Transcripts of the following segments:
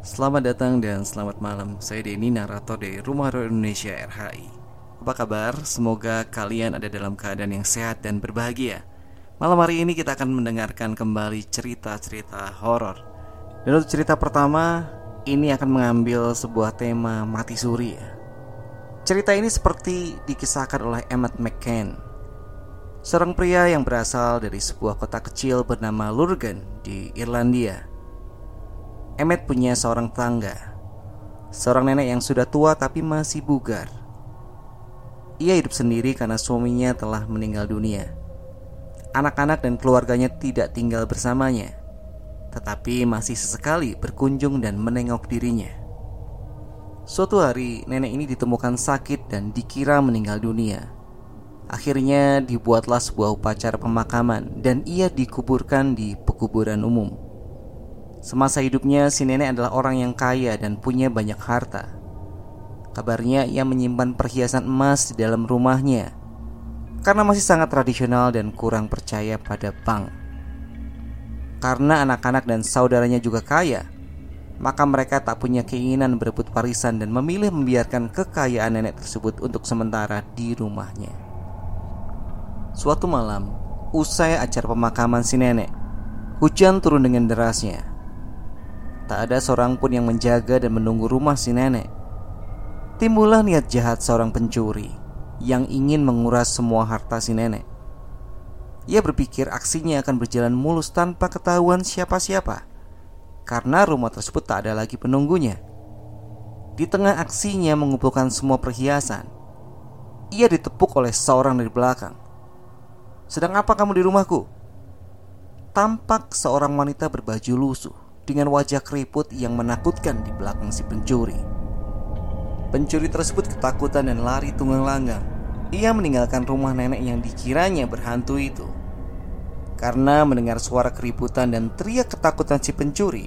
Selamat datang dan selamat malam. Saya Denny, narator dari Rumah Horor Indonesia RHI. Apa kabar? Semoga kalian ada dalam keadaan yang sehat dan berbahagia. Malam hari ini kita akan mendengarkan kembali cerita-cerita horor. Dan untuk cerita pertama, ini akan mengambil sebuah tema mati suri ya. Cerita ini seperti dikisahkan oleh Emmett McCann, seorang pria yang berasal dari sebuah kota kecil bernama Lurgan di Irlandia. Emmet punya seorang tangga Seorang nenek yang sudah tua tapi masih bugar. Ia hidup sendiri karena suaminya telah meninggal dunia. Anak-anak dan keluarganya tidak tinggal bersamanya Tetapi masih sesekali berkunjung dan menengok dirinya. Suatu hari nenek ini ditemukan sakit dan dikira meninggal dunia. Akhirnya dibuatlah sebuah upacara pemakaman Dan ia dikuburkan di pekuburan umum Semasa hidupnya, si nenek adalah orang yang kaya dan punya banyak harta. Kabarnya ia menyimpan perhiasan emas di dalam rumahnya karena masih sangat tradisional dan kurang percaya pada bank. Karena anak-anak dan saudaranya juga kaya, maka mereka tak punya keinginan berebut warisan dan memilih membiarkan kekayaan nenek tersebut untuk sementara di rumahnya. Suatu malam, usai acara pemakaman si nenek, hujan turun dengan derasnya. Tak ada seorang pun yang menjaga dan menunggu rumah si nenek. Timbullah niat jahat seorang pencuri yang ingin menguras semua harta si nenek. Ia berpikir aksinya akan berjalan mulus tanpa ketahuan siapa-siapa karena rumah tersebut tak ada lagi penunggunya. Di tengah aksinya mengumpulkan semua perhiasan, ia ditepuk oleh seorang dari belakang. "Sedang apa kamu di rumahku?" Tampak seorang wanita berbaju lusuh dengan wajah keriput yang menakutkan di belakang si pencuri. Pencuri tersebut ketakutan dan lari tunggang langgang. Ia meninggalkan rumah nenek yang dikiranya berhantu itu. Karena mendengar suara keributan dan teriak ketakutan si pencuri,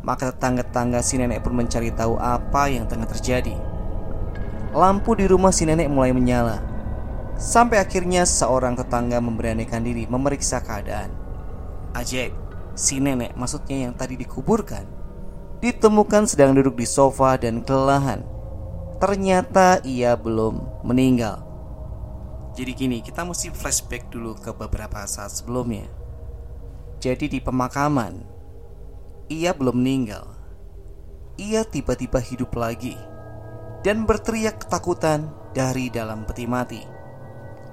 maka tetangga-tetangga si nenek pun mencari tahu apa yang tengah terjadi. Lampu di rumah si nenek mulai menyala. Sampai akhirnya seorang tetangga memberanikan diri memeriksa keadaan. Ajaib, si nenek maksudnya yang tadi dikuburkan ditemukan sedang duduk di sofa dan kelelahan. Ternyata ia belum meninggal. Jadi gini, kita mesti flashback dulu ke beberapa saat sebelumnya. Jadi di pemakaman, ia belum meninggal. Ia tiba-tiba hidup lagi dan berteriak ketakutan dari dalam peti mati.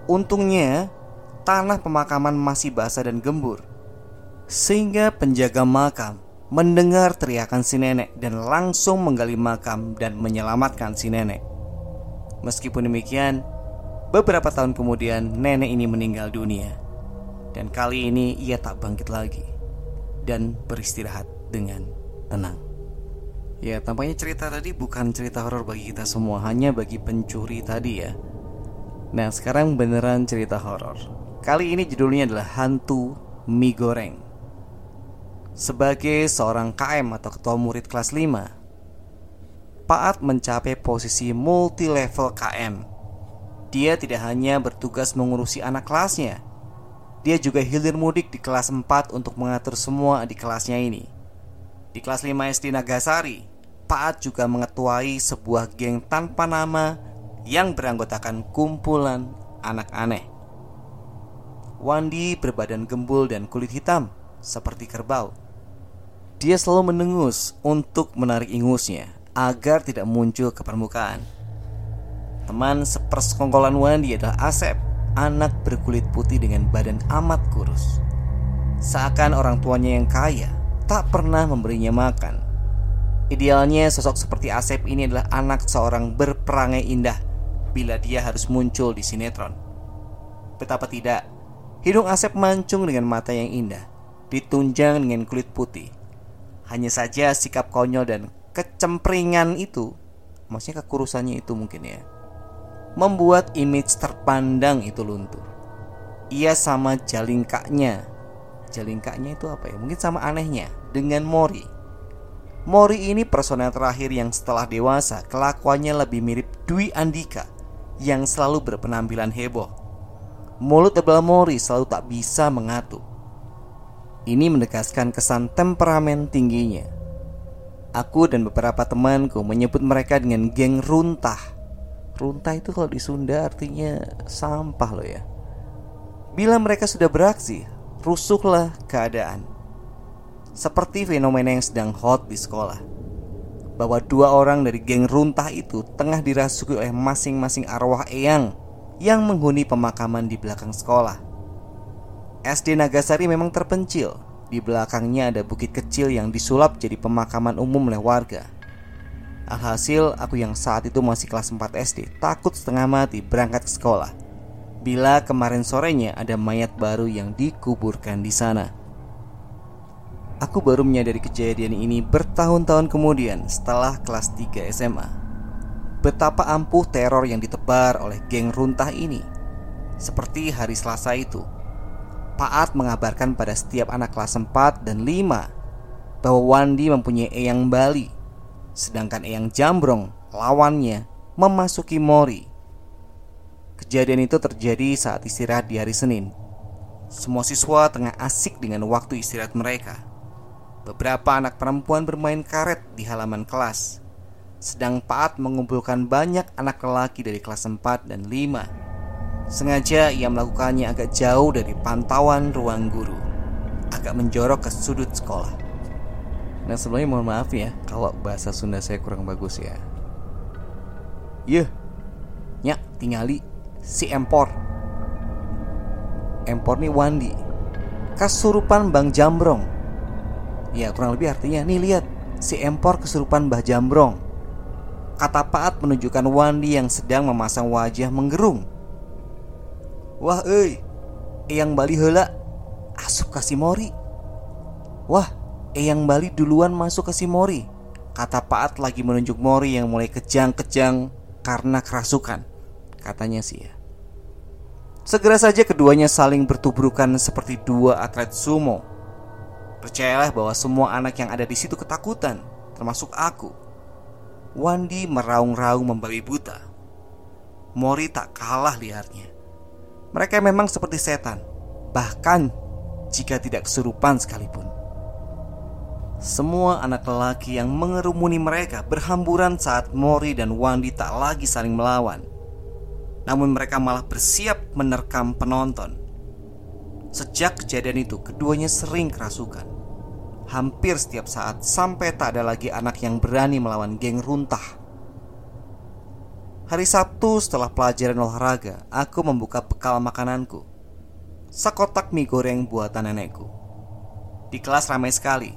Untungnya, tanah pemakaman masih basah dan gembur sehingga penjaga makam mendengar teriakan si nenek dan langsung menggali makam dan menyelamatkan si nenek. Meskipun demikian, beberapa tahun kemudian nenek ini meninggal dunia. Dan kali ini ia tak bangkit lagi dan beristirahat dengan tenang. Ya, tampaknya cerita tadi bukan cerita horor bagi kita semua, hanya bagi pencuri tadi ya. Nah, sekarang beneran cerita horor. Kali ini judulnya adalah Hantu Mie Goreng. Sebagai seorang KM atau ketua murid kelas 5 Paat mencapai posisi multi level KM Dia tidak hanya bertugas mengurusi anak kelasnya Dia juga hilir mudik di kelas 4 untuk mengatur semua di kelasnya ini. Di kelas 5 SD Nagasari Paat juga mengetuai sebuah geng tanpa nama Yang beranggotakan kumpulan anak aneh. Wandi berbadan gembul dan kulit hitam Seperti kerbau Dia selalu menengus untuk menarik ingusnya agar tidak muncul ke permukaan. Teman sepersekongkolan Wandi adalah Asep, anak berkulit putih dengan badan amat kurus. Seakan orang tuanya yang kaya tak pernah memberinya makan. Idealnya sosok seperti Asep ini adalah anak seorang berperangai indah bila dia harus muncul di sinetron. Betapa tidak, hidung Asep mancung dengan mata yang indah, ditunjang dengan kulit putih, hanya saja sikap konyol dan kecempringan itu, maksudnya kekurusannya itu mungkin ya, membuat image terpandang itu luntur. Ia sama jalingkaknya. Jalingkaknya itu apa ya? Mungkin sama anehnya dengan Mori. Mori ini personel terakhir yang setelah dewasa kelakuannya lebih mirip Dwi Andika yang selalu berpenampilan heboh. Mulut tebal Mori selalu tak bisa mengatur ini menegaskan kesan temperamen tingginya. Aku dan beberapa temanku menyebut mereka dengan geng runtah. Runtah itu kalau di Sunda artinya sampah loh ya. Bila mereka sudah beraksi, rusuhlah keadaan. Seperti fenomena yang sedang hot di sekolah. Bahwa dua orang dari geng runtah itu tengah dirasuki oleh masing-masing arwah eyang yang menghuni pemakaman di belakang sekolah. SD Nagasari memang terpencil. Di belakangnya ada bukit kecil yang disulap jadi pemakaman umum oleh warga. Alhasil, aku yang saat itu masih kelas 4 SD takut setengah mati berangkat ke sekolah. Bila kemarin sorenya ada mayat baru yang dikuburkan di sana. Aku baru menyadari kejadian ini bertahun-tahun kemudian setelah kelas 3 SMA. Betapa ampuh teror yang ditebar oleh geng runtah ini. Seperti hari Selasa itu, Paat mengabarkan pada setiap anak kelas 4 dan 5 bahwa Wandi mempunyai Eyang Bali, sedangkan Eyang Jambrong, lawannya, memasuki Mori. Kejadian itu terjadi saat istirahat di hari Senin. Semua siswa tengah asik dengan waktu istirahat mereka. Beberapa anak perempuan bermain karet di halaman kelas, sedang Paat mengumpulkan banyak anak lelaki dari kelas 4 dan 5 Sengaja ia melakukannya agak jauh dari pantauan ruang guru. Agak menjorok ke sudut sekolah. Nah sebelumnya mohon maaf ya Kalau bahasa Sunda saya kurang bagus ya. Yeh Nyak tingali Si Empor. Empor nih Wandi. Kesurupan Bang Jambrong. Ya kurang lebih artinya Nih lihat Si Empor kesurupan Mbah Jambrong. Kata Paat menunjukkan Wandi yang sedang memasang wajah menggerung Wah eh Eyang Bali hela Asup kasih mori Wah Eyang Bali duluan masuk ke Mori Kata Paat lagi menunjuk Mori yang mulai kejang-kejang Karena kerasukan Katanya sih ya Segera saja keduanya saling bertubrukan seperti dua atlet sumo. Percayalah bahwa semua anak yang ada di situ ketakutan, termasuk aku. Wandi meraung-raung membabi buta. Mori tak kalah liarnya. Mereka memang seperti setan, bahkan jika tidak kesurupan sekalipun. Semua anak lelaki yang mengerumuni mereka berhamburan saat Mori dan Wandi tak lagi saling melawan. Namun mereka malah bersiap menerkam penonton. Sejak kejadian itu, keduanya sering kerasukan. Hampir setiap saat sampai tak ada lagi anak yang berani melawan geng runtah Hari Sabtu setelah pelajaran olahraga, aku membuka bekal makananku. Sekotak mie goreng buatan nenekku. Di kelas ramai sekali.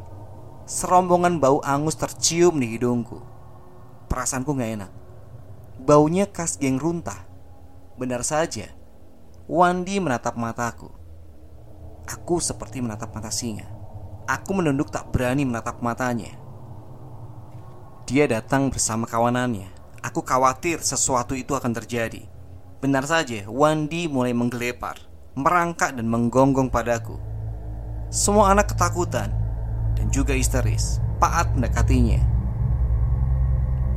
Serombongan bau angus tercium di hidungku. Perasaanku gak enak. Baunya khas geng runtah. Benar saja, Wandi menatap mataku. Aku seperti menatap mata singa. Aku menunduk tak berani menatap matanya. Dia datang bersama kawanannya Aku khawatir sesuatu itu akan terjadi. Benar saja, Wandi mulai menggelepar, merangkak dan menggonggong padaku. Semua anak ketakutan dan juga histeris. Paat mendekatinya.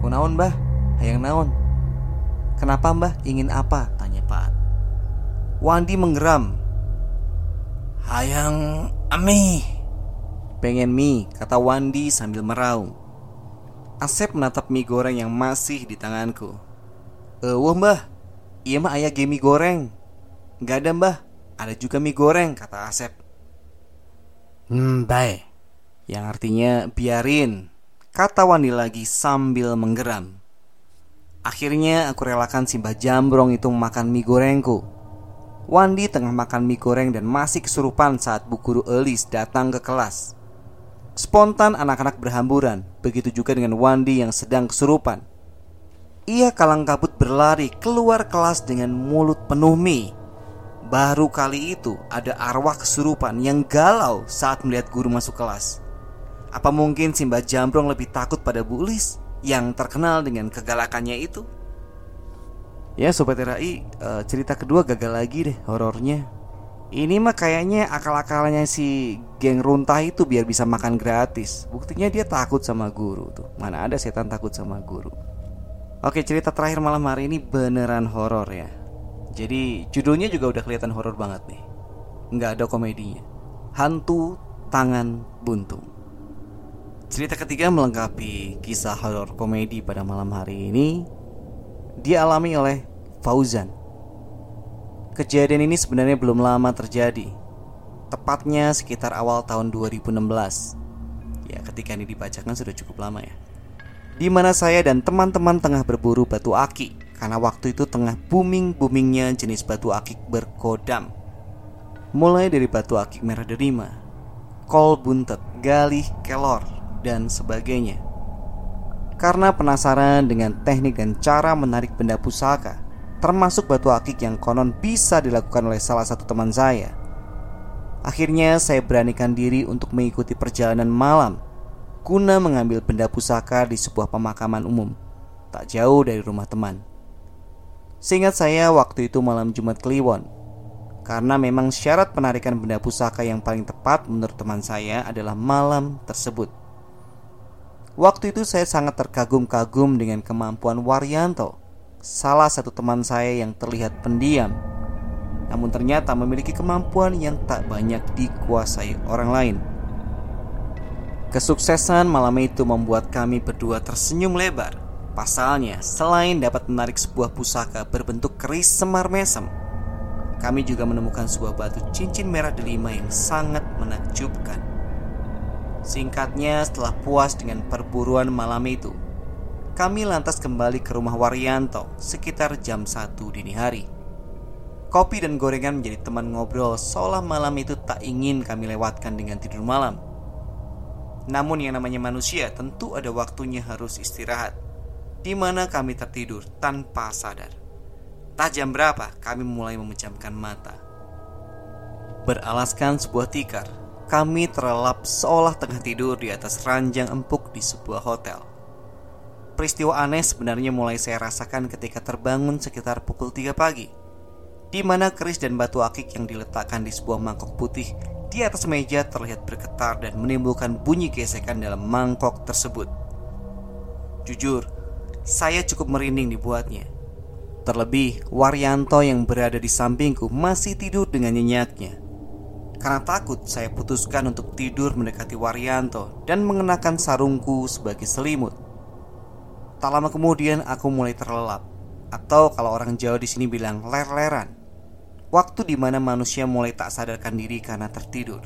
Kunaon, Mbah? Hayang naon? Kenapa, Mbah? Ingin apa? Tanya Paat. Wandi menggeram. Hayang ami. Pengen mie, kata Wandi sambil meraung. Asep menatap mie goreng yang masih di tanganku. Eh, wah mbah, iya mah ayah game mie goreng. Gak ada mbah, ada juga mie goreng, kata Asep. Hmm, baik. Yang artinya biarin, kata Wandi lagi sambil menggeram. Akhirnya aku relakan Simbah Jambrong itu memakan mie gorengku. Wandi tengah makan mie goreng dan masih kesurupan saat Bu Guru Elis datang ke kelas. Spontan anak-anak berhamburan, begitu juga dengan Wandi yang sedang kesurupan. Ia kalang kabut berlari keluar kelas dengan mulut penuh mie. Baru kali itu ada arwah kesurupan yang galau saat melihat guru masuk kelas. Apa mungkin Simba Jambrong lebih takut pada Bu Elis yang terkenal dengan kegalakannya itu? Ya Sobat RAI, eh, cerita kedua gagal lagi deh horornya. Ini mah kayaknya akal-akalnya si geng runtah itu biar bisa makan gratis. Buktinya dia takut sama guru tuh. Mana ada setan takut sama guru. Oke, cerita terakhir malam hari ini beneran horor ya. Jadi judulnya juga udah kelihatan horor banget nih. Nggak ada komedinya. Hantu Tangan Buntung. Cerita ketiga melengkapi kisah horor komedi pada malam hari ini dialami oleh Fauzan Kejadian ini sebenarnya belum lama terjadi. Tepatnya sekitar awal tahun 2016 Ya ketika ini dibacakan sudah cukup lama ya. Di mana saya dan teman-teman tengah berburu batu aki Karena waktu itu tengah booming-boomingnya jenis batu akik berkodam Mulai dari batu akik merah derima Kol buntet, galih, kelor, dan sebagainya. Karena penasaran dengan teknik dan cara menarik benda pusaka termasuk batu akik yang konon bisa dilakukan oleh salah satu teman saya. Akhirnya saya beranikan diri untuk mengikuti perjalanan malam guna mengambil benda pusaka di sebuah pemakaman umum tak jauh dari rumah teman. Seingat saya waktu itu malam Jumat Kliwon karena memang syarat penarikan benda pusaka yang paling tepat menurut teman saya adalah malam tersebut. Waktu itu saya sangat terkagum-kagum dengan kemampuan Waryanto salah satu teman saya yang terlihat pendiam, namun ternyata memiliki kemampuan yang tak banyak dikuasai orang lain. Kesuksesan malam itu membuat kami berdua tersenyum lebar. Pasalnya, selain dapat menarik sebuah pusaka berbentuk keris semar mesem, kami juga menemukan sebuah batu cincin merah delima yang sangat menakjubkan. Singkatnya, setelah puas dengan perburuan malam itu, kami lantas kembali ke rumah Waryanto sekitar jam 1 dini hari. Kopi dan gorengan menjadi teman ngobrol seolah malam itu tak ingin kami lewatkan dengan tidur malam. Namun yang namanya manusia tentu ada waktunya harus istirahat, di mana kami tertidur tanpa sadar. Tak jam berapa kami mulai memejamkan mata. Beralaskan sebuah tikar, kami terlelap seolah tengah tidur di atas ranjang empuk di sebuah hotel. Peristiwa aneh sebenarnya mulai saya rasakan ketika terbangun sekitar pukul 3 pagi di mana keris dan batu akik yang diletakkan di sebuah mangkok putih di atas meja terlihat bergetar dan menimbulkan bunyi gesekan dalam mangkok tersebut. Jujur, saya cukup merinding dibuatnya. Terlebih, Waryanto yang berada di sampingku masih tidur dengan nyenyaknya. Karena takut, saya putuskan untuk tidur mendekati Waryanto dan mengenakan sarungku sebagai selimut. Tak lama kemudian aku mulai terlelap. Atau kalau orang Jawa di sini bilang ler-leran. Waktu di mana manusia mulai tak sadarkan diri karena tertidur.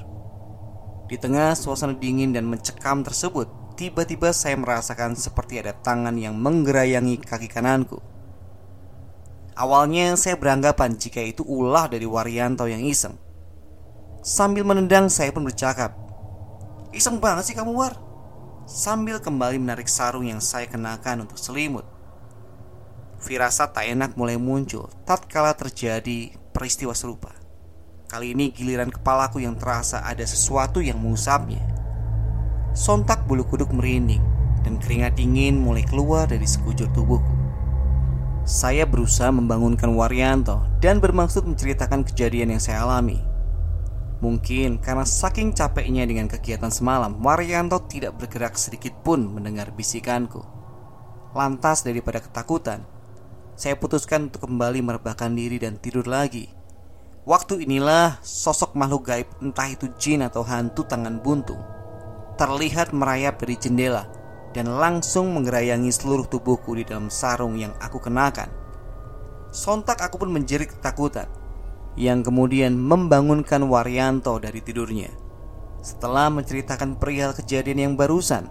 Di tengah suasana dingin dan mencekam tersebut Tiba-tiba saya merasakan seperti ada tangan yang menggerayangi kaki kananku. Awalnya saya beranggapan jika itu ulah dari Waryanto yang iseng. Sambil menendang saya pun bercakap Iseng banget sih kamu War sambil kembali menarik sarung yang saya kenakan untuk selimut. Firasat tak enak mulai muncul tatkala terjadi peristiwa serupa. Kali ini giliran kepalaku yang terasa ada sesuatu yang mengusapnya. Sontak bulu kuduk merinding dan keringat dingin mulai keluar dari sekujur tubuhku. Saya berusaha membangunkan Waryanto dan bermaksud menceritakan kejadian yang saya alami. Mungkin karena saking capeknya dengan kegiatan semalam, Waryanto tidak bergerak sedikit pun mendengar bisikanku. Lantas daripada ketakutan, saya putuskan untuk kembali merebahkan diri dan tidur lagi. Waktu inilah sosok makhluk gaib entah itu jin atau hantu tangan buntung terlihat merayap dari jendela dan langsung menggerayangi seluruh tubuhku di dalam sarung yang aku kenakan. Sontak aku pun menjerit ketakutan yang kemudian membangunkan Waryanto dari tidurnya. Setelah menceritakan perihal kejadian yang barusan,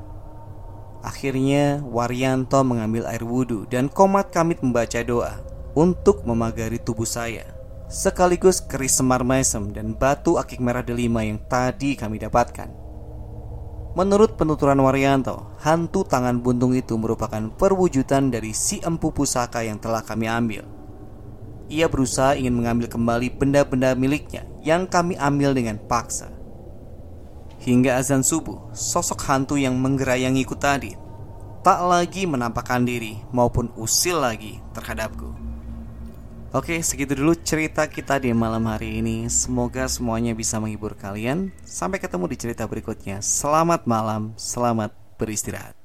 akhirnya Waryanto mengambil air wudhu dan Komat Kamit membaca doa untuk memagari tubuh saya sekaligus keris semar mesem dan batu akik merah delima yang tadi kami dapatkan. Menurut penuturan Waryanto, hantu tangan buntung itu merupakan perwujudan dari si empu pusaka yang telah kami ambil. Ia berusaha ingin mengambil kembali benda-benda miliknya yang kami ambil dengan paksa. Hingga azan subuh, sosok hantu yang menggerayangiku tadi tak lagi menampakkan diri maupun usil lagi terhadapku. Oke, segitu dulu cerita kita di malam hari ini. Semoga semuanya bisa menghibur kalian. Sampai ketemu di cerita berikutnya. Selamat malam, selamat beristirahat.